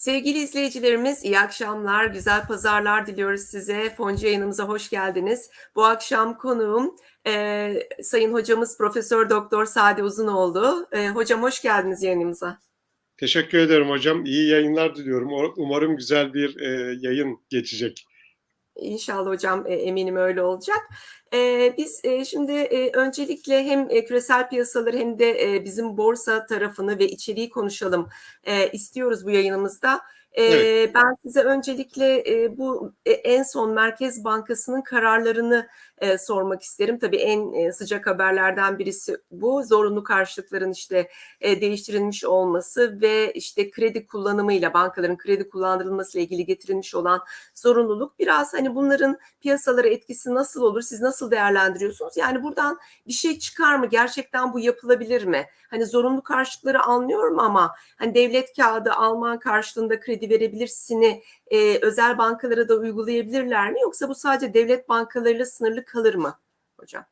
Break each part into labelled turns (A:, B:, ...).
A: Sevgili izleyicilerimiz iyi akşamlar, güzel pazarlar diliyoruz size. Foncu yayınımıza hoş geldiniz. Bu akşam konuğum e, Sayın Hocamız Profesör Doktor Sade Uzunoğlu. E, hocam hoş geldiniz yayınımıza.
B: Teşekkür ederim hocam. İyi yayınlar diliyorum. Umarım güzel bir e, yayın geçecek.
A: İnşallah hocam e, eminim öyle olacak. E, biz e, şimdi öncelikle hem küresel piyasaları hem de bizim borsa tarafını ve içeriği konuşalım istiyoruz bu yayınımızda.
B: Evet.
A: Ben size öncelikle bu en son Merkez Bankası'nın kararlarını e, sormak isterim. Tabii en e, sıcak haberlerden birisi bu. Zorunlu karşılıkların işte e, değiştirilmiş olması ve işte kredi kullanımıyla bankaların kredi kullandırılması ile ilgili getirilmiş olan zorunluluk. Biraz hani bunların piyasalara etkisi nasıl olur? Siz nasıl değerlendiriyorsunuz? Yani buradan bir şey çıkar mı? Gerçekten bu yapılabilir mi? Hani zorunlu karşılıkları anlıyorum ama hani devlet kağıdı Alman karşılığında kredi verebilirsini e, özel bankalara da uygulayabilirler mi? Yoksa bu sadece devlet bankalarıyla sınırlı kalır mı hocam?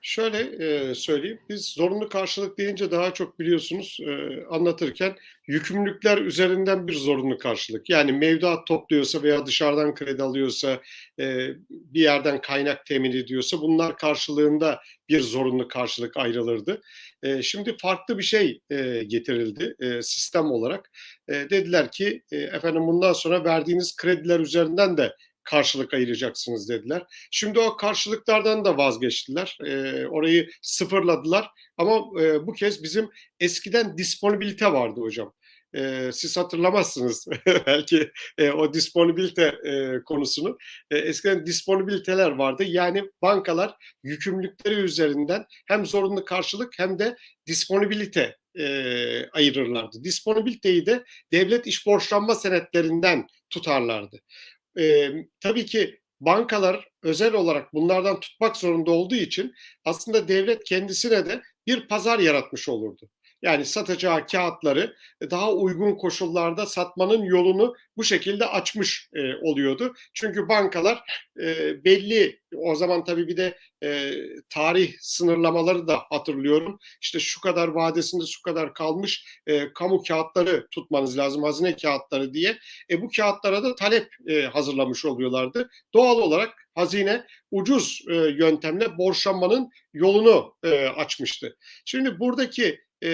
B: Şöyle e, söyleyeyim. Biz zorunlu karşılık deyince daha çok biliyorsunuz e, anlatırken yükümlülükler üzerinden bir zorunlu karşılık. Yani mevduat topluyorsa veya dışarıdan kredi alıyorsa, e, bir yerden kaynak temin ediyorsa bunlar karşılığında bir zorunlu karşılık ayrılırdı. E, şimdi farklı bir şey e, getirildi e, sistem olarak. E, dediler ki e, efendim bundan sonra verdiğiniz krediler üzerinden de karşılık ayıracaksınız dediler. Şimdi o karşılıklardan da vazgeçtiler. E, orayı sıfırladılar. Ama e, bu kez bizim eskiden disponibilite vardı hocam. E, siz hatırlamazsınız belki e, o disponibilite e, konusunu. E, eskiden disponibiliteler vardı. Yani bankalar yükümlülükleri üzerinden hem zorunlu karşılık hem de disponibilite e, ayırırlardı. Disponibiliteyi de devlet iş borçlanma senetlerinden tutarlardı e, tabii ki bankalar özel olarak bunlardan tutmak zorunda olduğu için aslında devlet kendisine de bir pazar yaratmış olurdu. Yani satacağı kağıtları daha uygun koşullarda satmanın yolunu bu şekilde açmış e, oluyordu. Çünkü bankalar e, belli o zaman tabii bir de e, tarih sınırlamaları da hatırlıyorum. İşte şu kadar vadesinde şu kadar kalmış e, kamu kağıtları tutmanız lazım hazine kağıtları diye. E, bu kağıtlara da talep e, hazırlamış oluyorlardı. Doğal olarak hazine ucuz e, yöntemle borçlanmanın yolunu e, açmıştı. Şimdi buradaki e,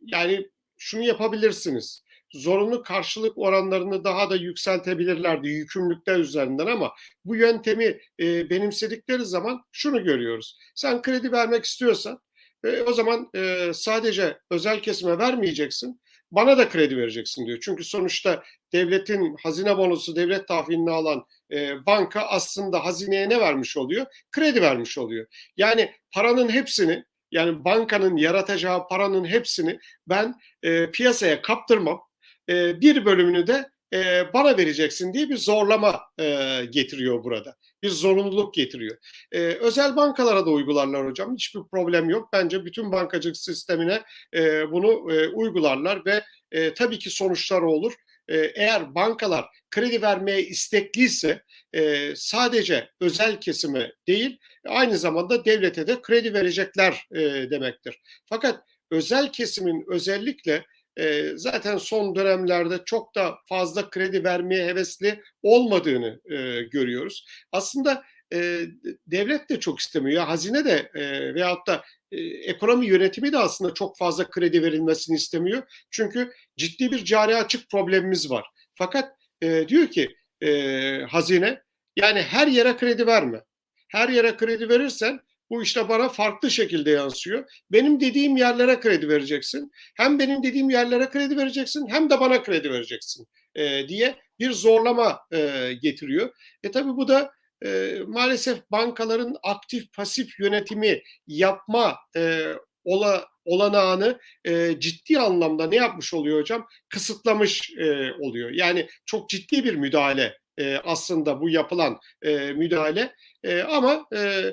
B: yani şunu yapabilirsiniz. Zorunlu karşılık oranlarını daha da yükseltebilirlerdi yükümlülükler üzerinden ama bu yöntemi e, benimsedikleri zaman şunu görüyoruz. Sen kredi vermek istiyorsan e, o zaman e, sadece özel kesime vermeyeceksin bana da kredi vereceksin diyor. Çünkü sonuçta devletin hazine bonosu, devlet tahvilini alan e, banka aslında hazineye ne vermiş oluyor? Kredi vermiş oluyor. Yani paranın hepsini yani bankanın yaratacağı paranın hepsini ben e, piyasaya kaptırmam. E, bir bölümünü de e, bana vereceksin diye bir zorlama e, getiriyor burada. Bir zorunluluk getiriyor. E, özel bankalara da uygularlar hocam. Hiçbir problem yok. Bence bütün bankacılık sistemine e, bunu e, uygularlar ve e, tabii ki sonuçlar olur. E, eğer bankalar kredi vermeye istekliyse e, sadece özel kesime değil aynı zamanda devlete de kredi verecekler e, demektir. Fakat özel kesimin özellikle e, zaten son dönemlerde çok da fazla kredi vermeye hevesli olmadığını e, görüyoruz. Aslında e, devlet de çok istemiyor. Hazine de e, veyahut da e, ekonomi yönetimi de aslında çok fazla kredi verilmesini istemiyor. Çünkü ciddi bir cari açık problemimiz var. Fakat e, diyor ki e, hazine yani her yere kredi verme. Her yere kredi verirsen bu işte bana farklı şekilde yansıyor. Benim dediğim yerlere kredi vereceksin. Hem benim dediğim yerlere kredi vereceksin hem de bana kredi vereceksin e, diye bir zorlama e, getiriyor. E tabi bu da e, maalesef bankaların aktif pasif yönetimi yapma e, ola, olanağını e, ciddi anlamda ne yapmış oluyor hocam? Kısıtlamış e, oluyor. Yani çok ciddi bir müdahale e, aslında bu yapılan e, müdahale. E, ama e,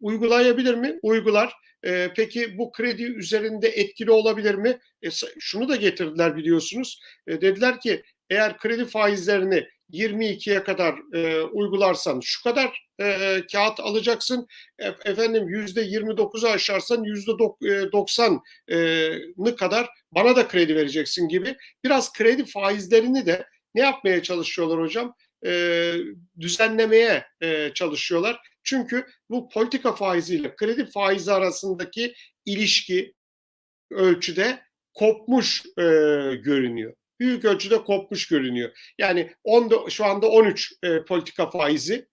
B: uygulayabilir mi? Uygular. E, peki bu kredi üzerinde etkili olabilir mi? E, şunu da getirdiler biliyorsunuz. E, dediler ki eğer kredi faizlerini 22'ye kadar e, uygularsan şu kadar e, kağıt alacaksın. E, efendim yüzde 29'u aşarsan yüzde 90'ını kadar bana da kredi vereceksin gibi biraz kredi faizlerini de ne yapmaya çalışıyorlar hocam? E, düzenlemeye e, çalışıyorlar. Çünkü bu politika faiziyle kredi faizi arasındaki ilişki ölçüde kopmuş e, görünüyor. Büyük ölçüde kopmuş görünüyor. Yani 10, şu anda 13 e, politika faizi.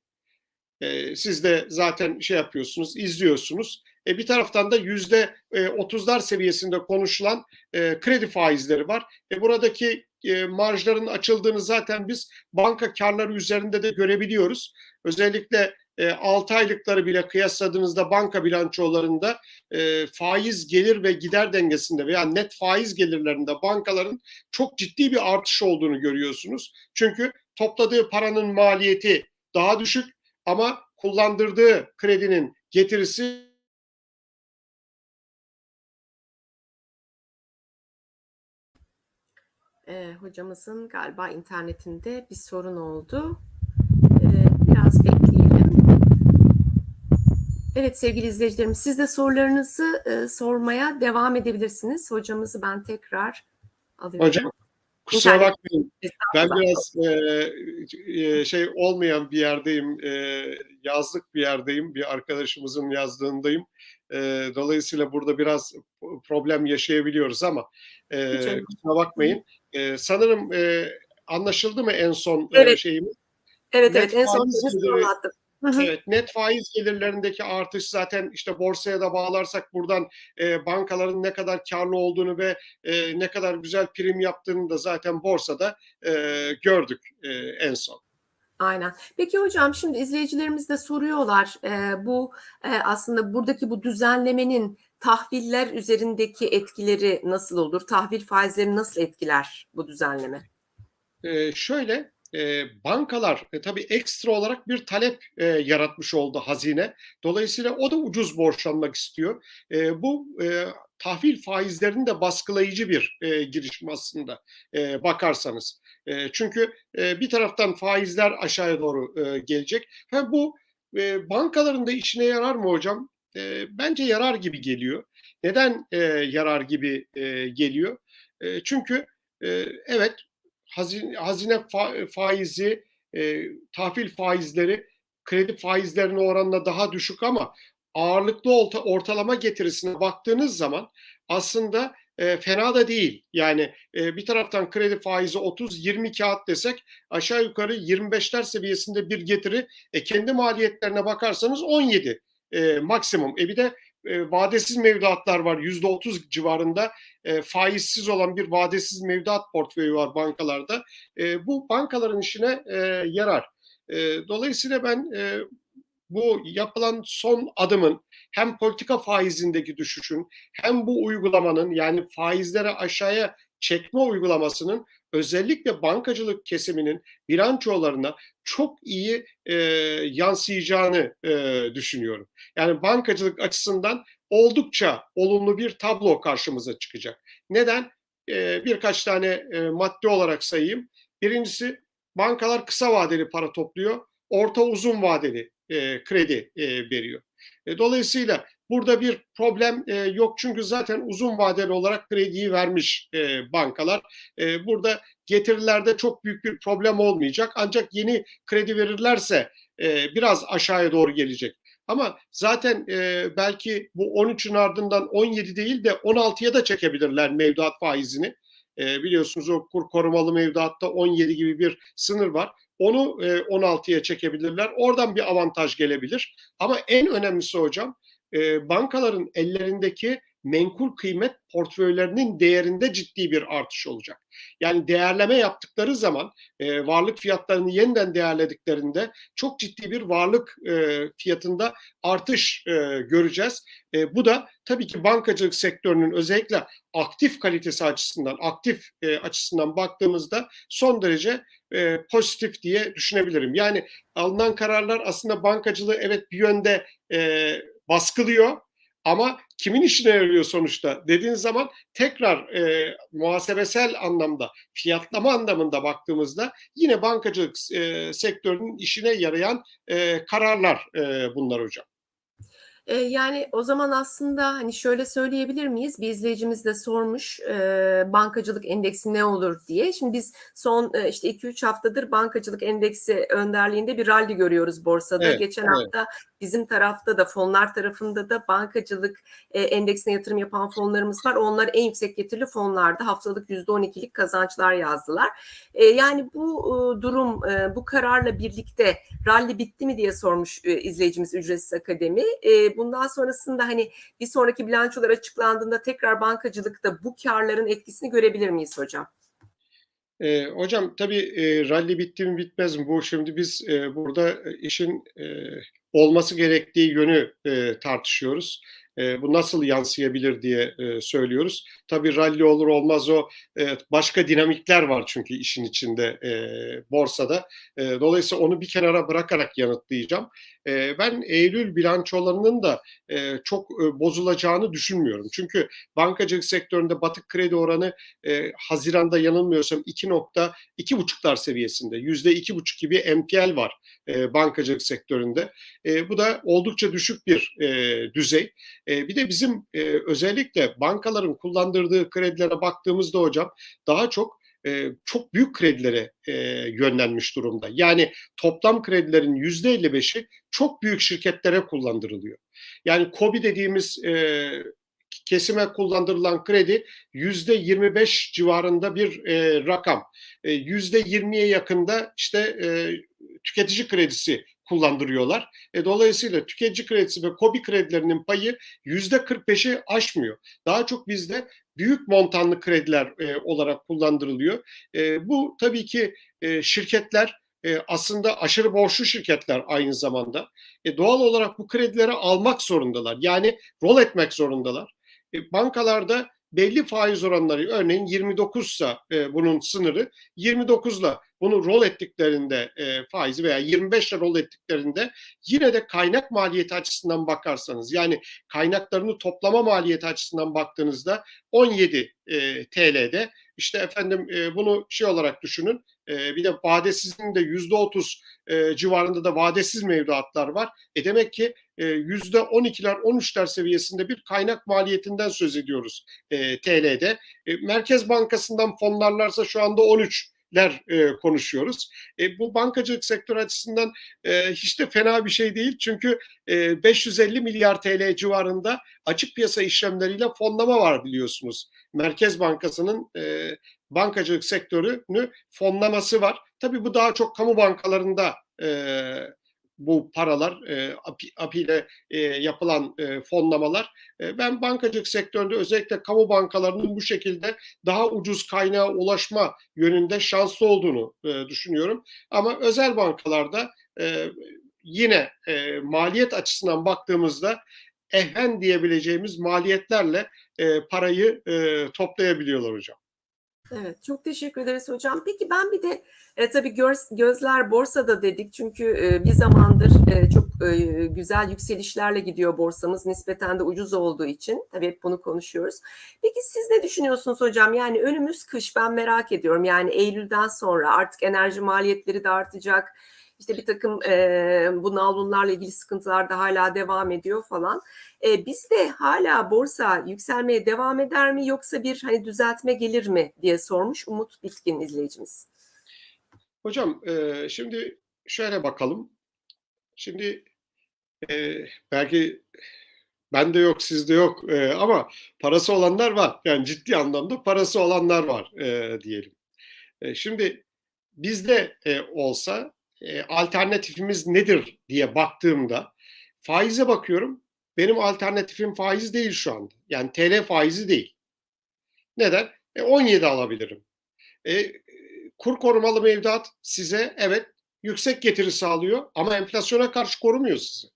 B: E, siz de zaten şey yapıyorsunuz, izliyorsunuz. E, bir taraftan da yüzde 30'lar seviyesinde konuşulan e, kredi faizleri var. E, buradaki e, marjların açıldığını zaten biz banka karları üzerinde de görebiliyoruz. Özellikle e, 6 aylıkları bile kıyasladığınızda banka bilançolarında e, faiz gelir ve gider dengesinde veya net faiz gelirlerinde bankaların çok ciddi bir artış olduğunu görüyorsunuz. Çünkü topladığı paranın maliyeti daha düşük ama kullandırdığı kredinin getirisi
A: E, hocamızın galiba internetinde bir sorun oldu. E, biraz bekleyelim. Evet sevgili izleyicilerim siz de sorularınızı e, sormaya devam edebilirsiniz. Hocamızı ben tekrar alıyorum.
B: Hocam kusura bakmayın. Ben biraz e, e, şey olmayan bir yerdeyim. E, yazlık bir yerdeyim. Bir arkadaşımızın yazlığındayım. E, dolayısıyla burada biraz problem yaşayabiliyoruz ama e, kusura bakmayın. E, sanırım e, anlaşıldı mı en son e,
A: Evet.
B: şeyimiz?
A: Evet
B: Net
A: evet en son
B: geliri-
A: anlattım.
B: Evet, net faiz gelirlerindeki artış zaten işte borsaya da bağlarsak buradan e, bankaların ne kadar karlı olduğunu ve e, ne kadar güzel prim yaptığını da zaten borsada e, gördük e, en son.
A: Aynen. Peki hocam şimdi izleyicilerimiz de soruyorlar e, bu e, aslında buradaki bu düzenlemenin tahviller üzerindeki etkileri nasıl olur? Tahvil faizleri nasıl etkiler bu düzenleme?
B: E, şöyle e, bankalar e, tabii ekstra olarak bir talep e, yaratmış oldu hazine. Dolayısıyla o da ucuz borçlanmak istiyor. E, bu e, tahvil faizlerini de baskılayıcı bir e, girişim aslında e, bakarsanız. E, çünkü e, bir taraftan faizler aşağıya doğru e, gelecek. Ha, bu e, bankaların da işine yarar mı hocam? E, bence yarar gibi geliyor. Neden e, yarar gibi e, geliyor? E, çünkü e, evet hazine, hazine fa- faizi, e, tahvil faizleri kredi faizlerine oranla daha düşük ama ağırlıklı orta, ortalama getirisine baktığınız zaman aslında e, fena da değil. Yani e, bir taraftan kredi faizi 30-20 kağıt desek aşağı yukarı 25'ler seviyesinde bir getiri. E, kendi maliyetlerine bakarsanız 17 e, maksimum. E bir de e, vadesiz mevduatlar var %30 civarında e, faizsiz olan bir vadesiz mevduat portföyü var bankalarda. E, bu bankaların işine e, yarar. E, dolayısıyla ben e, bu yapılan son adımın hem politika faizindeki düşüşün hem bu uygulamanın yani faizleri aşağıya çekme uygulamasının özellikle bankacılık kesiminin bilançolarına çok iyi e, yansıyacağını e, düşünüyorum. Yani bankacılık açısından oldukça olumlu bir tablo karşımıza çıkacak. Neden? E, birkaç tane e, madde olarak sayayım. Birincisi bankalar kısa vadeli para topluyor, orta uzun vadeli e, kredi e, veriyor. E, dolayısıyla burada bir problem e, yok çünkü zaten uzun vadeli olarak krediyi vermiş e, bankalar. E, burada getirilerde çok büyük bir problem olmayacak ancak yeni kredi verirlerse e, biraz aşağıya doğru gelecek. Ama zaten e, belki bu 13'ün ardından 17 değil de 16'ya da çekebilirler mevduat faizini. E, biliyorsunuz o kur korumalı mevduatta 17 gibi bir sınır var. Onu e, 16'ya çekebilirler. Oradan bir avantaj gelebilir. Ama en önemlisi hocam e, bankaların ellerindeki menkul kıymet portföylerinin değerinde ciddi bir artış olacak. Yani değerleme yaptıkları zaman e, varlık fiyatlarını yeniden değerlediklerinde çok ciddi bir varlık e, fiyatında artış e, göreceğiz. E, bu da tabii ki bankacılık sektörünün özellikle aktif kalitesi açısından, aktif e, açısından baktığımızda son derece e, pozitif diye düşünebilirim. Yani alınan kararlar aslında bankacılığı evet bir yönde e, baskılıyor ama kimin işine yarıyor sonuçta dediğin zaman tekrar e, muhasebesel anlamda, fiyatlama anlamında baktığımızda yine bankacılık e, sektörünün işine yarayan e, kararlar e, bunlar hocam.
A: Eee, yani, o zaman aslında, hani, şöyle söyleyebilir miyiz? Bir izleyicimiz de sormuş, eee, bankacılık endeksi ne olur diye. Şimdi biz son, eee, işte 2-3 haftadır bankacılık endeksi önderliğinde bir rally görüyoruz borsada.
B: Evet,
A: Geçen
B: evet.
A: hafta bizim tarafta da fonlar tarafında da bankacılık, eee, endeksine yatırım yapan fonlarımız var. Onlar en yüksek getirili fonlardı. Haftalık %12'lik kazançlar yazdılar. Eee, yani bu, ııı, durum, eee, bu kararla birlikte rally bitti mi diye sormuş, eee, izleyicimiz Ücretsiz Akademi. Eee, bundan sonrasında, hani, bir sonraki bilançolar açıklandığında tekrar bankacılıkta bu kârların etkisini görebilir miyiz hocam?
B: Eee, hocam tabii, eee, rally bitti mi bitmez mi? Bu şimdi biz, eee, burada, eee, işin, eee, olması gerektiği yönü, eee, tartışıyoruz. Eee, bu nasıl yansıyabilir diye, eee, söylüyoruz. Tabii rally olur olmaz o, eee, başka dinamikler var çünkü işin içinde, eee, borsada. Eee, dolayısıyla onu bir kenara bırakarak yanıtlayacağım. Ben eylül bilançolarının da, çok, bozulacağını düşünmüyorum. Çünkü bankacılık sektöründe batık kredi oranı, haziranda yanılmıyorsam 2.2,5'lar seviyesinde. %2,5 gibi NPL var, bankacılık sektöründe. Bu da oldukça düşük bir, düzey. Bir de bizim, özellikle bankaların kullandırdığı kredilere baktığımızda hocam daha çok, eee, çok büyük kredilere, eee, yönlenmiş durumda. Yani toplam kredilerin %55'i çok büyük şirketlere kullandırılıyor. Yani KOBİ dediğimiz, eee, kesime kullandırılan kredi %25 civarında bir, eee, rakam. Eee, %20'ye yakın da işte, eee, tüketici kredisi kullandırıyorlar. E, dolayısıyla tüketici kredisi ve KOBİ kredilerinin payı %45'i aşmıyor. Daha çok bizde büyük montanlı krediler, eee, olarak kullandırılıyor. Eee, bu tabii ki, eee, şirketler, eee, aslında aşırı borçlu şirketler aynı zamanda. E, doğal olarak bu kredileri almak zorundalar. Yani rol etmek zorundalar. E, bankalarda belli faiz oranları örneğin 29'sa, eee, bunun sınırı 29'la bunu rol ettiklerinde, eee, faizi veya 25'le rol ettiklerinde yine de kaynak maliyeti açısından bakarsanız yani kaynaklarını toplama maliyeti açısından baktığınızda 17, eee, TL'de işte efendim, eee, bunu şey olarak düşünün, eee, bir de vadesizin de %30, eee, civarında da vadesiz mevduatlar var. E, demek ki, eee, %12'ler 13'ler seviyesinde bir kaynak maliyetinden söz ediyoruz, eee, TL'de. E, Merkez Bankası'ndan fonlarlarsa şu anda 13'ler, eee, konuşuyoruz. E, bu bankacılık sektörü açısından, eee, hiç de fena bir şey değil. Çünkü, eee, 550 milyar TL civarında açık piyasa işlemleriyle fonlama var biliyorsunuz. Merkez Bankası'nın, eee, bankacılık sektörünü fonlaması var. Tabii bu daha çok kamu bankalarında, eee, bu paralar, eee, API API ile, eee, yapılan, eee, fonlamalar. Eee, ben bankacılık sektöründe özellikle kamu bankalarının bu şekilde daha ucuz kaynağa ulaşma yönünde şanslı olduğunu, eee, düşünüyorum. Ama özel bankalarda, eee, yine, eee, maliyet açısından baktığımızda ehven diyebileceğimiz maliyetlerle, eee, parayı, eee, toplayabiliyorlar hocam.
A: Evet, çok teşekkür ederiz hocam. Peki ben bir de, eee, tabii göz gözler borsada dedik çünkü, eee, bir zamandır, eee, çok, eee, güzel yükselişlerle gidiyor borsamız nispeten de ucuz olduğu için. Tabii hep bunu konuşuyoruz. Peki siz ne düşünüyorsunuz hocam? Yani önümüz kış ben merak ediyorum. Yani eylülden sonra artık enerji maliyetleri de artacak. İşte birtakım, eee, bu nalburlarla ilgili sıkıntılar da hâlâ devam ediyor falan. Eee, bizde hâlâ borsa yükselmeye devam eder mi yoksa bir, hani, düzeltme gelir mi diye sormuş Umut Bitkin izleyicimiz.
B: Hocam, eee, şimdi şöyle bakalım. Şimdi, eee, belki bende yok, sizde yok, eee, ama parası olanlar var. Yani ciddi anlamda parası olanlar var, eee, diyelim. Eee, şimdi bizde, eee, olsa, eee, alternatifimiz nedir diye baktığımda faize bakıyorum. Benim alternatifim faiz değil şu anda. Yani TL faizi değil. Neden? E, 17 alabilirim. E, kur korumalı mevduat size evet yüksek getiri sağlıyor ama enflasyona karşı korumuyor sizi.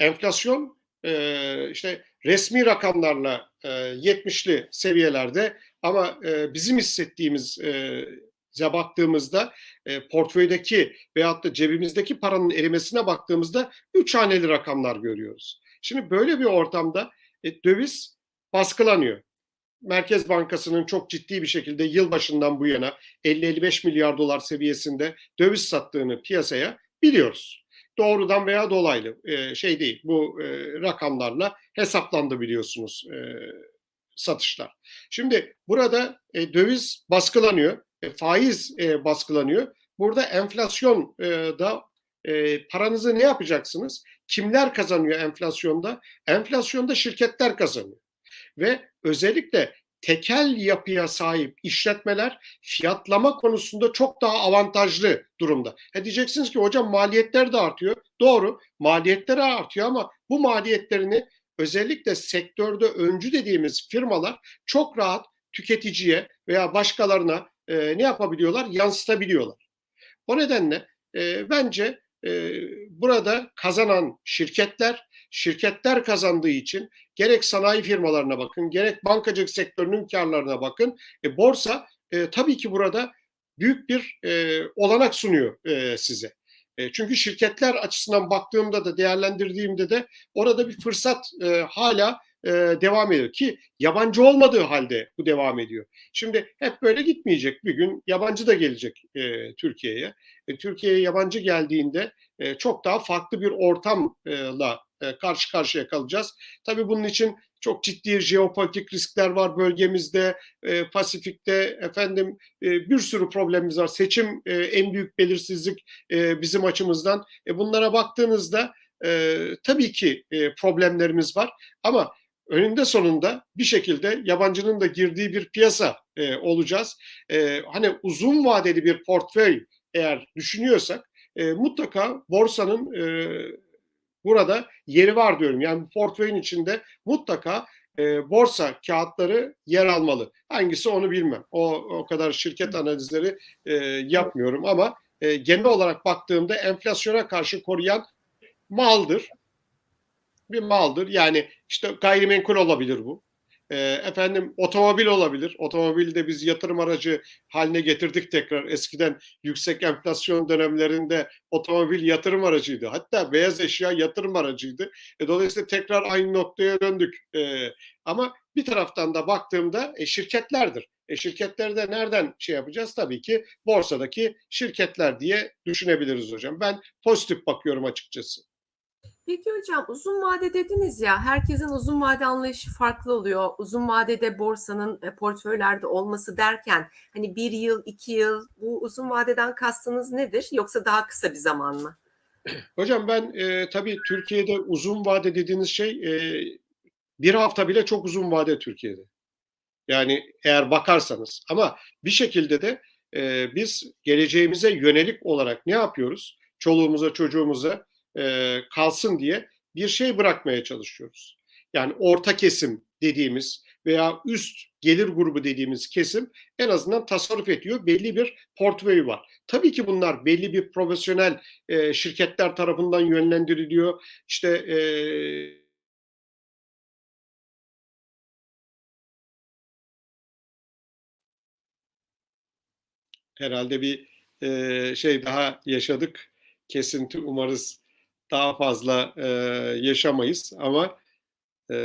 B: Enflasyon e, işte resmi rakamlarla e, 70'li seviyelerde ama e, bizim hissettiğimiz e, baktığımızda e, portföydeki veyahut da cebimizdeki paranın erimesine baktığımızda üç haneli rakamlar görüyoruz. Şimdi böyle bir ortamda E, döviz baskılanıyor. Merkez Bankası'nın çok ciddi bir şekilde yılbaşından bu yana 50-55 milyar dolar seviyesinde döviz sattığını piyasaya biliyoruz. Doğrudan veya dolaylı e, şey değil. Bu e, rakamlarla hesaplandı biliyorsunuz e, satışlar. Şimdi burada e, döviz baskılanıyor, faiz e, baskılanıyor. Burada enflasyon e, da e, paranızı ne yapacaksınız? Kimler kazanıyor enflasyonda? Enflasyonda şirketler kazanıyor. Ve özellikle tekel yapıya sahip işletmeler fiyatlama konusunda çok daha avantajlı durumda. Ha diyeceksiniz ki hocam maliyetler de artıyor. Doğru maliyetler artıyor ama bu maliyetlerini özellikle sektörde öncü dediğimiz firmalar çok rahat tüketiciye veya başkalarına e, ne yapabiliyorlar? Yansıtabiliyorlar. O nedenle e, bence e, burada kazanan şirketler, şirketler kazandığı için gerek sanayi firmalarına bakın, gerek bankacılık sektörünün karlarına bakın. E, borsa e, tabii ki burada büyük bir e, olanak sunuyor e, size. E, çünkü şirketler açısından baktığımda da değerlendirdiğimde de orada bir fırsat e, hala e, devam ediyor ki yabancı olmadığı halde bu devam ediyor. Şimdi hep böyle gitmeyecek bir gün yabancı da gelecek e, Türkiye'ye. E, Türkiye'ye yabancı geldiğinde e, çok daha farklı bir ortamla e, karşı karşıya kalacağız. Tabii bunun için çok ciddi jeopolitik riskler var bölgemizde, e, Pasifik'te efendim e, bir sürü problemimiz var. Seçim e, en büyük belirsizlik e, bizim açımızdan. E, bunlara baktığınızda e, tabii ki e, problemlerimiz var ama önünde sonunda bir şekilde yabancının da girdiği bir piyasa e, olacağız. E, hani uzun vadeli bir portföy eğer düşünüyorsak e, mutlaka borsanın e, burada yeri var diyorum. Yani portföyün içinde mutlaka e, borsa kağıtları yer almalı. Hangisi onu bilmem. O, o kadar şirket analizleri e, yapmıyorum ama e, genel olarak baktığımda enflasyona karşı koruyan maldır. Bir maldır. Yani işte gayrimenkul olabilir bu. E, efendim otomobil olabilir. Otomobili de biz yatırım aracı haline getirdik tekrar. Eskiden yüksek enflasyon dönemlerinde otomobil yatırım aracıydı. Hatta beyaz eşya yatırım aracıydı. E, dolayısıyla tekrar aynı noktaya döndük. E, ama bir taraftan da baktığımda e, şirketlerdir. E, şirketleri de nereden şey yapacağız? Tabii ki borsadaki şirketler diye düşünebiliriz hocam. Ben pozitif bakıyorum açıkçası.
A: Peki hocam uzun vade dediniz ya herkesin uzun vade anlayışı farklı oluyor. Uzun vadede borsanın e, portföylerde olması derken hani bir yıl iki yıl bu uzun vadeden kastınız nedir? Yoksa daha kısa bir zaman mı?
B: Hocam ben e, tabii Türkiye'de uzun vade dediğiniz şey e, bir hafta bile çok uzun vade Türkiye'de. Yani eğer bakarsanız ama bir şekilde de e, biz geleceğimize yönelik olarak ne yapıyoruz? Çoluğumuza çocuğumuza e, kalsın diye bir şey bırakmaya çalışıyoruz. Yani orta kesim dediğimiz veya üst gelir grubu dediğimiz kesim en azından tasarruf ediyor. Belli bir portföyü var. Tabii ki bunlar belli bir profesyonel e, şirketler tarafından yönlendiriliyor. İşte e, herhalde bir e, şey daha yaşadık. Kesinti umarız daha fazla e, yaşamayız ama e,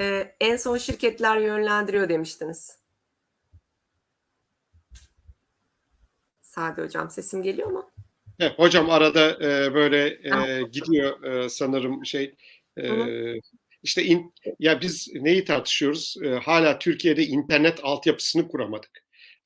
A: Ee, en son şirketler yönlendiriyor demiştiniz. Sade hocam sesim geliyor mu?
B: evet, hocam arada e, böyle e, gidiyor e, sanırım şey e, işte in, ya biz neyi tartışıyoruz? E, hala Türkiye'de internet altyapısını kuramadık.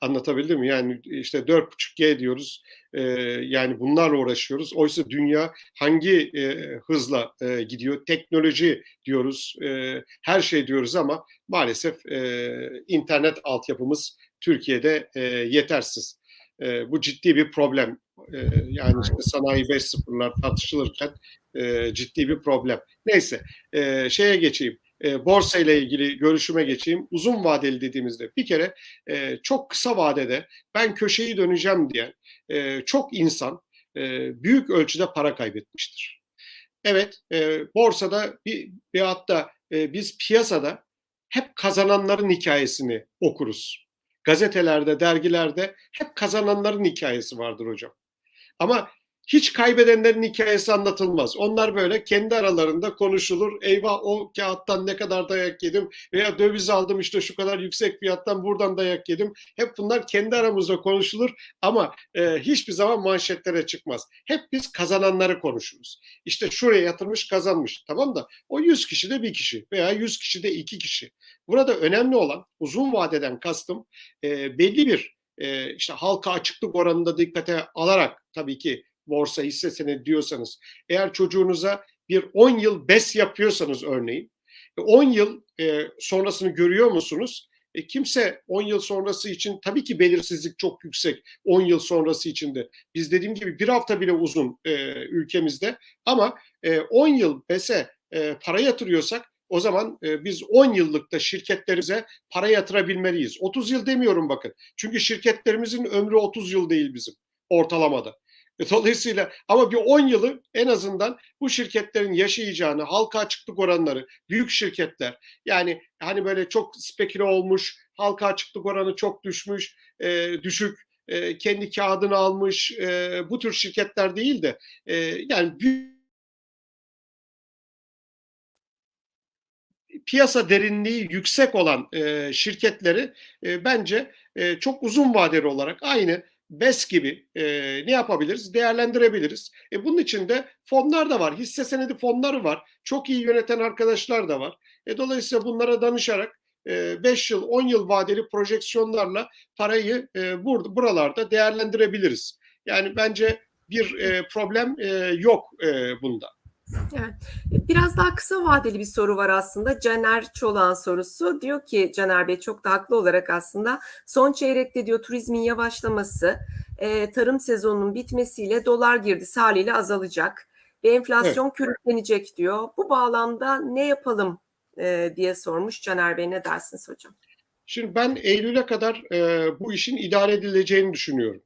B: Anlatabildim mi? Yani işte 4.5G diyoruz. E, yani bunlarla uğraşıyoruz. Oysa dünya hangi e, hızla e, gidiyor? Teknoloji diyoruz. E, her şey diyoruz ama maalesef e, internet altyapımız Türkiye'de e, yetersiz. E, bu ciddi bir problem. E, yani işte sanayi 5.0'lar tartışılırken e, ciddi bir problem. Neyse e, şeye geçeyim e, borsa ile ilgili görüşüme geçeyim. Uzun vadeli dediğimizde bir kere e, çok kısa vadede ben köşeyi döneceğim diye e, çok insan e, büyük ölçüde para kaybetmiştir. Evet e, borsada bir, bir hatta e, biz piyasada hep kazananların hikayesini okuruz. Gazetelerde, dergilerde hep kazananların hikayesi vardır hocam. Ama hiç kaybedenlerin hikayesi anlatılmaz. Onlar böyle kendi aralarında konuşulur. Eyvah o kağıttan ne kadar dayak yedim veya döviz aldım işte şu kadar yüksek fiyattan buradan dayak yedim. Hep bunlar kendi aramızda konuşulur ama e, hiçbir zaman manşetlere çıkmaz. Hep biz kazananları konuşuruz. İşte şuraya yatırmış kazanmış. Tamam da o 100 kişi de bir kişi veya 100 kişi de iki kişi. Burada önemli olan uzun vadeden kastım e, belli bir e, işte halka açıklık oranında dikkate alarak tabii ki borsa hisse senedi diyorsanız eğer çocuğunuza bir 10 yıl BES yapıyorsanız örneğin 10 yıl e, sonrasını görüyor musunuz? E, kimse 10 yıl sonrası için tabii ki belirsizlik çok yüksek 10 yıl sonrası için de. Biz dediğim gibi bir hafta bile uzun e, ülkemizde ama e, 10 yıl BES'e e, para yatırıyorsak o zaman e, biz 10 yıllıkta şirketlerimize para yatırabilmeliyiz. 30 yıl demiyorum bakın. Çünkü şirketlerimizin ömrü 30 yıl değil bizim ortalamada. E, Dolayısıyla ama bir 10 yılı en azından bu şirketlerin yaşayacağını, halka açıklık oranları, büyük şirketler yani hani böyle çok speküle olmuş, halka açıklık oranı çok düşmüş, e, düşük, e, kendi kağıdını almış e, bu tür şirketler değil de e, yani büyük piyasa derinliği yüksek olan e, şirketleri e, bence e, çok uzun vadeli olarak aynı BES gibi e, ne yapabiliriz? Değerlendirebiliriz. E, bunun için de fonlar da var. Hisse senedi fonları var. Çok iyi yöneten arkadaşlar da var. E, dolayısıyla bunlara danışarak 5 yıl, 10 yıl vadeli projeksiyonlarla parayı burada buralarda değerlendirebiliriz. Yani bence bir problem yok bunda.
A: Evet. Biraz daha kısa vadeli bir soru var aslında. Caner Çolak'ın sorusu. Diyor ki Caner Bey çok da haklı olarak aslında son çeyrekte diyor turizmin yavaşlaması, e, tarım sezonunun bitmesiyle dolar girdisi haliyle azalacak ve enflasyon evet. körüklenecek diyor. Bu bağlamda ne yapalım e, diye sormuş Caner Bey. Ne dersiniz hocam?
B: Şimdi ben Eylül'e kadar e, bu işin idare edileceğini düşünüyorum.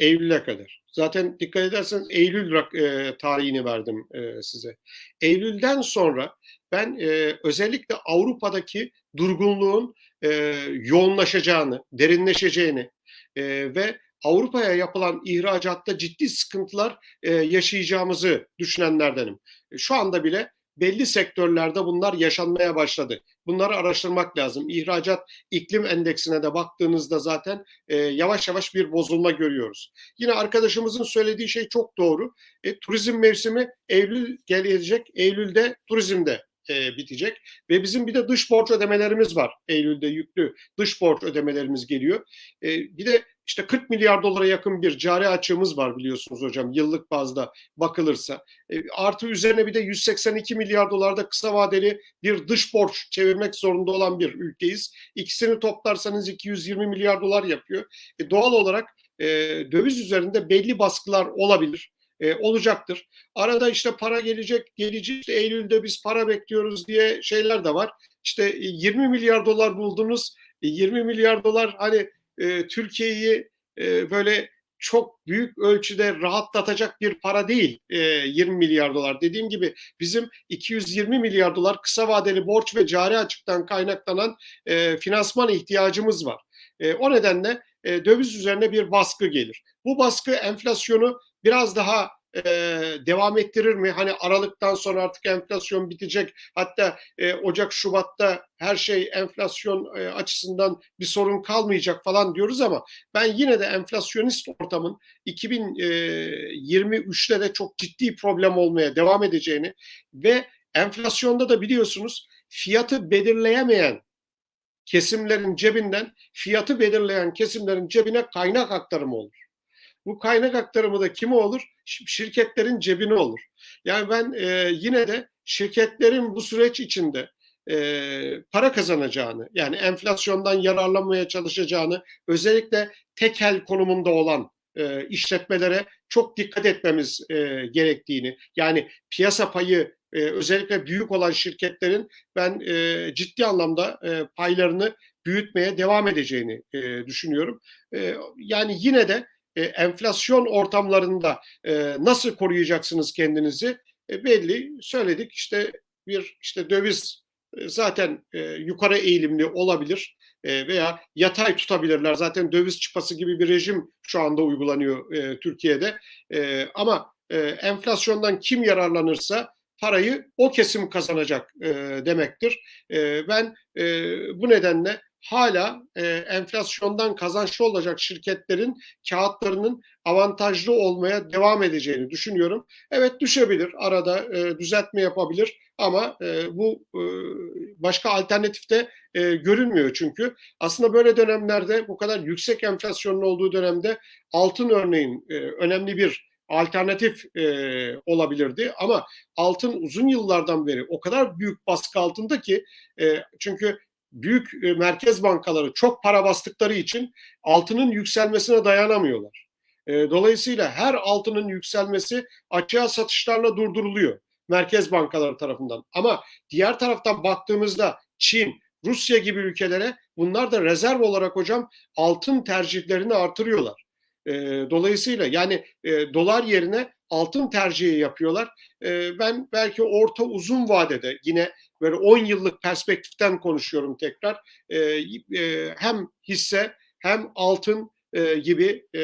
B: Eylül'e kadar. Zaten dikkat ederseniz Eylül e, tarihini verdim e, size. Eylül'den sonra ben e, özellikle Avrupa'daki durgunluğun e, yoğunlaşacağını, derinleşeceğini e, ve Avrupa'ya yapılan ihracatta ciddi sıkıntılar e, yaşayacağımızı düşünenlerdenim. Şu anda bile belli sektörlerde bunlar yaşanmaya başladı. Bunları araştırmak lazım. İhracat iklim endeksine de baktığınızda zaten e, yavaş yavaş bir bozulma görüyoruz. Yine arkadaşımızın söylediği şey çok doğru. E, turizm mevsimi Eylül gelecek. Eylül'de turizmde e, bitecek ve bizim bir de dış borç ödemelerimiz var. Eylül'de yüklü dış borç ödemelerimiz geliyor. E, bir de işte 40 milyar dolara yakın bir cari açığımız var biliyorsunuz hocam yıllık bazda bakılırsa. E, artı üzerine bir de 182 milyar dolarda kısa vadeli bir dış borç çevirmek zorunda olan bir ülkeyiz. İkisini toplarsanız 220 milyar dolar yapıyor. E, doğal olarak e, döviz üzerinde belli baskılar olabilir e, olacaktır. Arada işte para gelecek, gelecek işte Eylül'de biz para bekliyoruz diye şeyler de var. İşte 20 milyar dolar buldunuz. 20 milyar dolar hani e, Türkiye'yi e, böyle çok büyük ölçüde rahatlatacak bir para değil e, 20 milyar dolar. Dediğim gibi bizim 220 milyar dolar kısa vadeli borç ve cari açıktan kaynaklanan e, finansman ihtiyacımız var. E, o nedenle e, döviz üzerine bir baskı gelir. Bu baskı enflasyonu biraz daha e, devam ettirir mi? Hani Aralık'tan sonra artık enflasyon bitecek. Hatta e, Ocak, Şubat'ta her şey enflasyon e, açısından bir sorun kalmayacak falan diyoruz ama ben yine de enflasyonist ortamın 2023'te de çok ciddi problem olmaya devam edeceğini ve enflasyonda da biliyorsunuz fiyatı belirleyemeyen kesimlerin cebinden fiyatı belirleyen kesimlerin cebine kaynak aktarımı olur. Bu kaynak aktarımı da kime olur? Şirketlerin cebine olur. Yani ben e, yine de şirketlerin bu süreç içinde e, para kazanacağını, yani enflasyondan yararlanmaya çalışacağını, özellikle tekel konumunda olan e, işletmelere çok dikkat etmemiz e, gerektiğini, yani piyasa payı e, özellikle büyük olan şirketlerin ben e, ciddi anlamda e, paylarını büyütmeye devam edeceğini e, düşünüyorum. E, yani yine de e, enflasyon ortamlarında e, nasıl koruyacaksınız kendinizi e, belli söyledik işte bir işte döviz e, zaten e, yukarı eğilimli olabilir e, veya yatay tutabilirler. Zaten döviz çıpası gibi bir rejim şu anda uygulanıyor e, Türkiye'de. E, ama e, enflasyondan kim yararlanırsa parayı o kesim kazanacak e, demektir. E, ben e, bu nedenle hala e, enflasyondan kazançlı olacak şirketlerin kağıtlarının avantajlı olmaya devam edeceğini düşünüyorum. Evet düşebilir, arada e, düzeltme yapabilir ama e, bu e, başka alternatifte e, görünmüyor çünkü. Aslında böyle dönemlerde bu kadar yüksek enflasyonun olduğu dönemde altın örneğin e, önemli bir alternatif e, olabilirdi ama altın uzun yıllardan beri o kadar büyük baskı altında ki e, çünkü büyük e, merkez bankaları çok para bastıkları için altının yükselmesine dayanamıyorlar. E, dolayısıyla her altının yükselmesi açığa satışlarla durduruluyor merkez bankaları tarafından. Ama diğer taraftan baktığımızda Çin, Rusya gibi ülkelere bunlar da rezerv olarak hocam altın tercihlerini artırıyorlar. E, dolayısıyla yani dolar yerine altın tercihi yapıyorlar. Ben belki orta uzun vadede yine böyle 10 yıllık perspektiften konuşuyorum tekrar. E, e, hem hisse hem altın e, gibi e,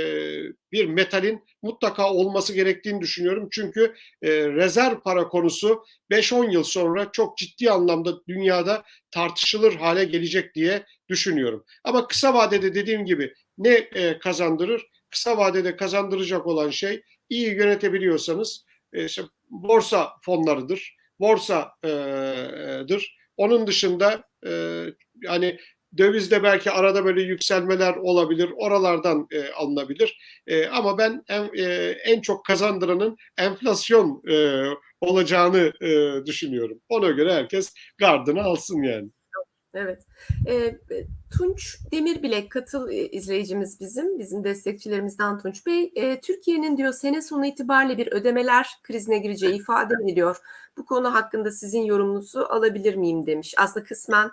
B: bir metalin mutlaka olması gerektiğini düşünüyorum. Çünkü e, rezerv para konusu 5-10 yıl sonra çok ciddi anlamda dünyada tartışılır hale gelecek diye düşünüyorum. Ama kısa vadede dediğim gibi ne e, kazandırır? Kısa vadede kazandıracak olan şey iyi yönetebiliyorsanız e, işte borsa fonlarıdır, borsadır. Onun dışında e, yani dövizde belki arada böyle yükselmeler olabilir, oralardan e, alınabilir. E, ama ben en, e, en çok kazandıranın enflasyon e, olacağını e, düşünüyorum. Ona göre herkes gardını alsın yani.
A: Evet. E, Tunç Demirbilek katıl e, izleyicimiz bizim, bizim destekçilerimizden Tunç Bey. E, Türkiye'nin diyor sene sonu itibariyle bir ödemeler krizine gireceği ifade ediliyor. Bu konu hakkında sizin yorumunuzu alabilir miyim demiş. Aslında kısmen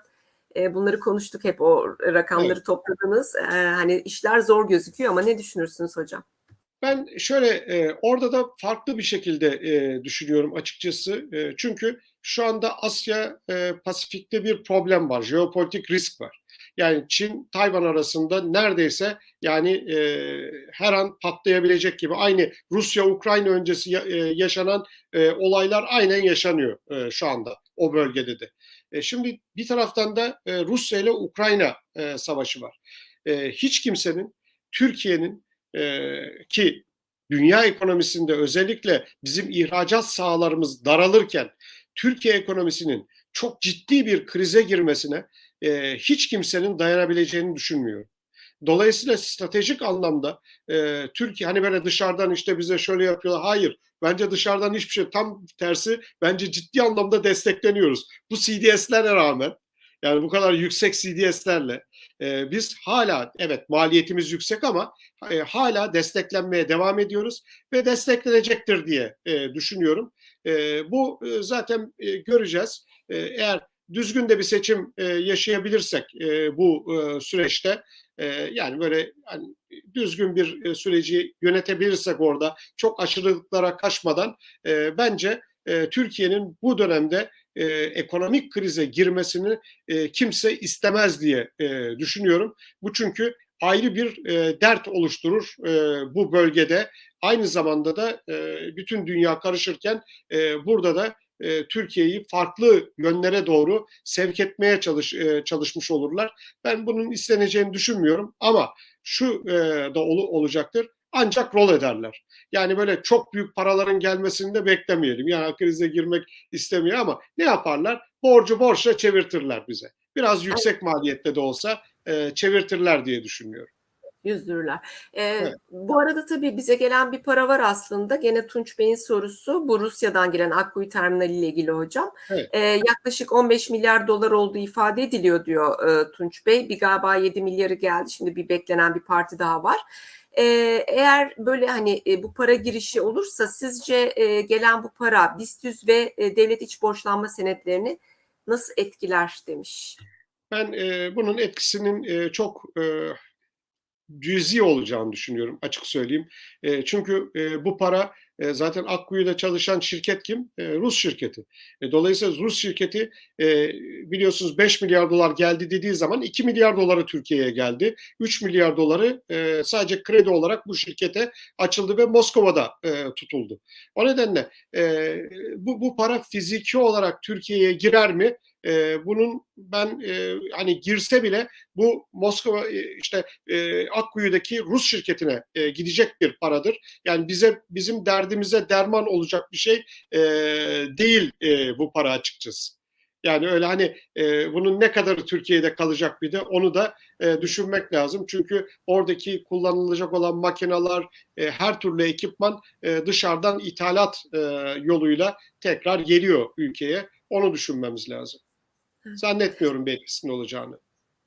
A: e, bunları konuştuk hep o rakamları evet. topladınız. E, hani işler zor gözüküyor ama ne düşünürsünüz hocam?
B: Ben şöyle e, orada da farklı bir şekilde e, düşünüyorum açıkçası. E, çünkü şu anda Asya e, Pasifik'te bir problem var, jeopolitik risk var. Yani Çin, Tayvan arasında neredeyse yani e, her an patlayabilecek gibi aynı Rusya-Ukrayna öncesi e, yaşanan e, olaylar aynen yaşanıyor e, şu anda o bölgede de. E, şimdi bir taraftan da e, Rusya ile Ukrayna e, savaşı var. E, hiç kimsenin Türkiye'nin e, ki dünya ekonomisinde özellikle bizim ihracat sahalarımız daralırken Türkiye ekonomisinin çok ciddi bir krize girmesine e, hiç kimsenin dayanabileceğini düşünmüyorum. Dolayısıyla stratejik anlamda e, Türkiye hani böyle dışarıdan işte bize şöyle yapıyorlar. Hayır. Bence dışarıdan hiçbir şey tam tersi bence ciddi anlamda destekleniyoruz. Bu CDS'lere rağmen yani bu kadar yüksek CDS'lerle e, biz hala evet maliyetimiz yüksek ama e, hala desteklenmeye devam ediyoruz ve desteklenecektir diye e, düşünüyorum. E, bu zaten e, göreceğiz. E, eğer düzgün de bir seçim e, yaşayabilirsek e, bu e, süreçte e, yani böyle hani, düzgün bir e, süreci yönetebilirsek orada çok aşırılıklara kaçmadan e, bence e, Türkiye'nin bu dönemde e, ekonomik krize girmesini e, kimse istemez diye e, düşünüyorum. Bu çünkü ayrı bir e, dert oluşturur e, bu bölgede. Aynı zamanda da e, bütün dünya karışırken e, burada da e, Türkiye'yi farklı yönlere doğru sevk etmeye çalış, e, çalışmış olurlar. Ben bunun isteneceğini düşünmüyorum ama şu e, da ol, olacaktır ancak rol ederler. Yani böyle çok büyük paraların gelmesini de beklemeyelim. Yani krize girmek istemiyor ama ne yaparlar? Borcu borçla çevirtirler bize. Biraz yüksek maliyette de olsa e, çevirtirler diye düşünüyorum
A: yüzdürürler. Ee, evet. Bu arada tabii bize gelen bir para var aslında. Gene Tunç Bey'in sorusu bu Rusya'dan gelen Akkuyu Terminali ile ilgili hocam. Evet. Ee, yaklaşık 15 milyar dolar olduğu ifade ediliyor diyor e, Tunç Bey. Bir galiba 7 milyarı geldi. Şimdi bir beklenen bir parti daha var. Ee, eğer böyle hani e, bu para girişi olursa sizce e, gelen bu para BIST ve e, devlet iç borçlanma senetlerini nasıl etkiler demiş.
B: Ben e, bunun etkisinin e, çok e, cüzi olacağını düşünüyorum açık söyleyeyim. E, çünkü e, bu para E, zaten Akkuyu'da çalışan şirket kim? E, Rus şirketi. E, dolayısıyla Rus şirketi e, biliyorsunuz 5 milyar dolar geldi dediği zaman 2 milyar doları Türkiye'ye geldi. 3 milyar doları e, sadece kredi olarak bu şirkete açıldı ve Moskova'da e, tutuldu. O nedenle e, bu, bu para fiziki olarak Türkiye'ye girer mi? E, bunun ben e, hani girse bile bu Moskova işte e, Akkuyu'daki Rus şirketine e, gidecek bir paradır. Yani bize bizim derdimize derman olacak bir şey e, değil e, bu para açıkçası. Yani öyle hani e, bunun ne kadarı Türkiye'de kalacak bir de onu da e, düşünmek lazım. Çünkü oradaki kullanılacak olan makineler, e, her türlü ekipman e, dışarıdan ithalat e, yoluyla tekrar geliyor ülkeye. Onu düşünmemiz lazım. Zannetmiyorum bir etkisinin olacağını.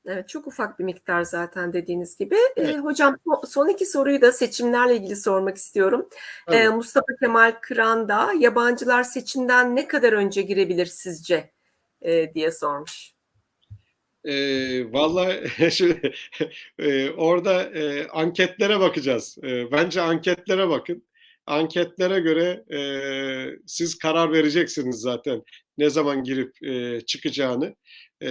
A: Evet, çok ufak bir miktar zaten dediğiniz gibi.
B: Evet.
A: Ee, hocam son iki soruyu da seçimlerle ilgili sormak istiyorum. Ee,
B: Evet.
A: Mustafa Kemal Kıran da yabancılar seçimden ne kadar önce girebilir sizce Ee, diye sormuş.
B: E, vallahi şimdi, e, orada e, anketlere bakacağız. E, bence anketlere bakın. Anketlere göre e, siz karar vereceksiniz zaten ne zaman girip e, çıkacağını. E,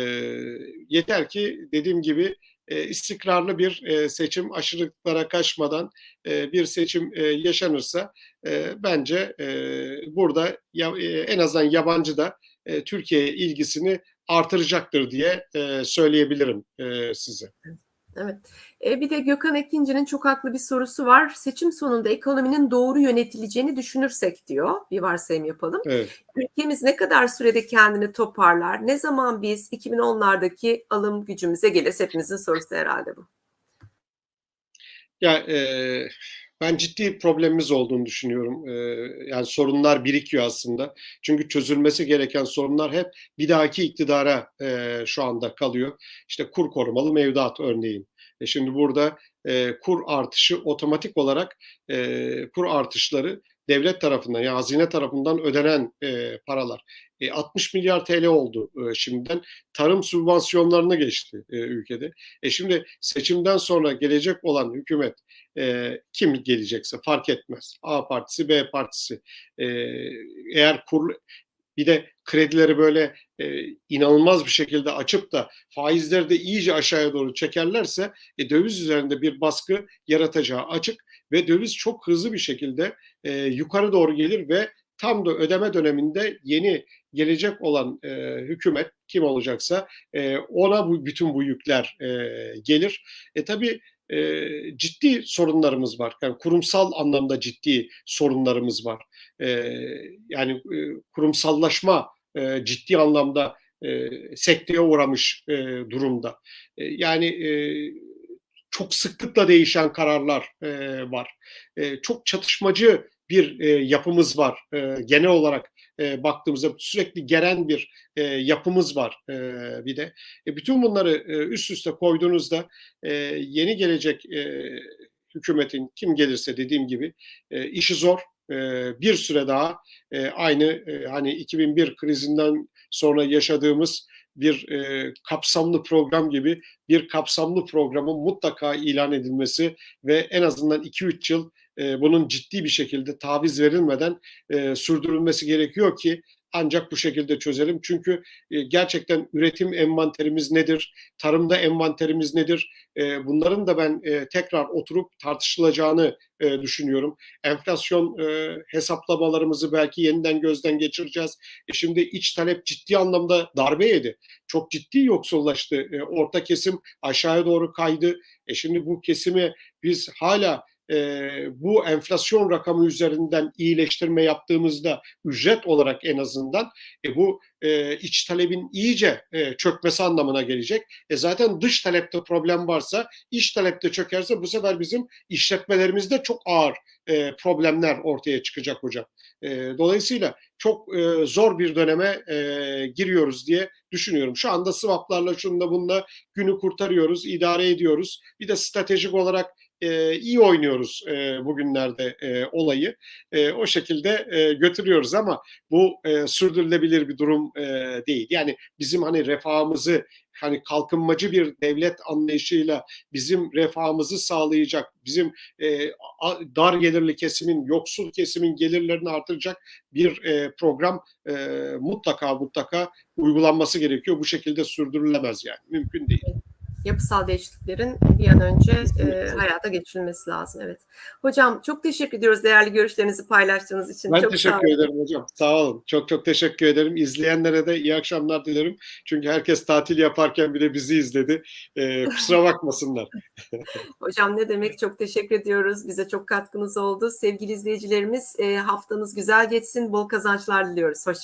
B: yeter ki dediğim gibi e, istikrarlı bir e, seçim aşırılıklara kaçmadan e, bir seçim e, yaşanırsa e, bence e, burada ya, e, en azından yabancı da e, Türkiye'ye ilgisini artıracaktır diye e, söyleyebilirim e, size.
A: Evet. Ee, bir de Gökhan Ekinci'nin çok haklı bir sorusu var. Seçim sonunda ekonominin doğru yönetileceğini düşünürsek diyor. Bir varsayım yapalım.
B: Evet.
A: Ülkemiz ne kadar sürede kendini toparlar? Ne zaman biz 2010'lardaki alım gücümüze geliriz? Hepimizin sorusu herhalde bu.
B: Ya e, ben ciddi problemimiz olduğunu düşünüyorum. E, yani sorunlar birikiyor aslında. Çünkü çözülmesi gereken sorunlar hep bir dahaki iktidara e, şu anda kalıyor. İşte kur korumalı mevduat örneğin. E şimdi burada e, kur artışı otomatik olarak e, kur artışları devlet tarafından yani hazine tarafından ödenen e, paralar. E, 60 milyar TL oldu e, şimdiden. Tarım sübvansiyonlarına geçti e, ülkede. E şimdi seçimden sonra gelecek olan hükümet e, kim gelecekse fark etmez. A partisi, B partisi. E, eğer kur bir de kredileri böyle e, inanılmaz bir şekilde açıp da faizleri de iyice aşağıya doğru çekerlerse e, döviz üzerinde bir baskı yaratacağı açık ve döviz çok hızlı bir şekilde e, yukarı doğru gelir ve tam da ödeme döneminde yeni gelecek olan e, hükümet kim olacaksa e, ona bu bütün bu yükler e, gelir. E tabii e, ciddi sorunlarımız var. Yani kurumsal anlamda ciddi sorunlarımız var. E, yani e, kurumsallaşma e, ciddi anlamda e, sekteye uğramış e, durumda. E, yani e, çok sıklıkla değişen kararlar e, var. E, çok çatışmacı bir e, yapımız var. E, genel olarak e, baktığımızda sürekli gelen bir e, yapımız var e, bir de. E, bütün bunları e, üst üste koyduğunuzda e, yeni gelecek e, hükümetin kim gelirse dediğim gibi e, işi zor. E, bir süre daha e, aynı e, hani 2001 krizinden sonra yaşadığımız bir e, kapsamlı program gibi bir kapsamlı programın mutlaka ilan edilmesi ve en azından 2-3 yıl e, bunun ciddi bir şekilde taviz verilmeden e, sürdürülmesi gerekiyor ki ancak bu şekilde çözelim. Çünkü e, gerçekten üretim envanterimiz nedir? Tarımda envanterimiz nedir? E, bunların da ben e, tekrar oturup tartışılacağını e, düşünüyorum. Enflasyon e, hesaplamalarımızı belki yeniden gözden geçireceğiz. E, şimdi iç talep ciddi anlamda darbe yedi. Çok ciddi yoksullaştı. E, orta kesim aşağıya doğru kaydı. E, şimdi bu kesimi biz hala e, bu enflasyon rakamı üzerinden iyileştirme yaptığımızda ücret olarak en azından e, bu e, iç talebin iyice e, çökmesi anlamına gelecek. E, zaten dış talepte problem varsa iç talepte çökerse bu sefer bizim işletmelerimizde çok ağır e, problemler ortaya çıkacak hocam. E, dolayısıyla çok e, zor bir döneme e, giriyoruz diye düşünüyorum. Şu anda swaplarla şununla bununla günü kurtarıyoruz, idare ediyoruz. Bir de stratejik olarak e, iyi oynuyoruz e, bugünlerde e, olayı. E, o şekilde e, götürüyoruz ama bu e, sürdürülebilir bir durum e, değil. Yani bizim hani refahımızı hani kalkınmacı bir devlet anlayışıyla bizim refahımızı sağlayacak, bizim e, dar gelirli kesimin, yoksul kesimin gelirlerini artıracak bir e, program e, mutlaka mutlaka uygulanması gerekiyor. Bu şekilde sürdürülemez yani. Mümkün değil.
A: Yapısal değişikliklerin bir an önce e, hayata geçirilmesi lazım. Evet. Hocam çok teşekkür ediyoruz değerli görüşlerinizi paylaştığınız için.
B: Ben
A: çok
B: teşekkür ederim hocam. Sağ olun. Çok çok teşekkür ederim. İzleyenlere de iyi akşamlar dilerim. Çünkü herkes tatil yaparken bile bizi izledi. Ee, kusura bakmasınlar.
A: Hocam ne demek çok teşekkür ediyoruz. Bize çok katkınız oldu. Sevgili izleyicilerimiz e, haftanız güzel geçsin. Bol kazançlar diliyoruz. Hoşça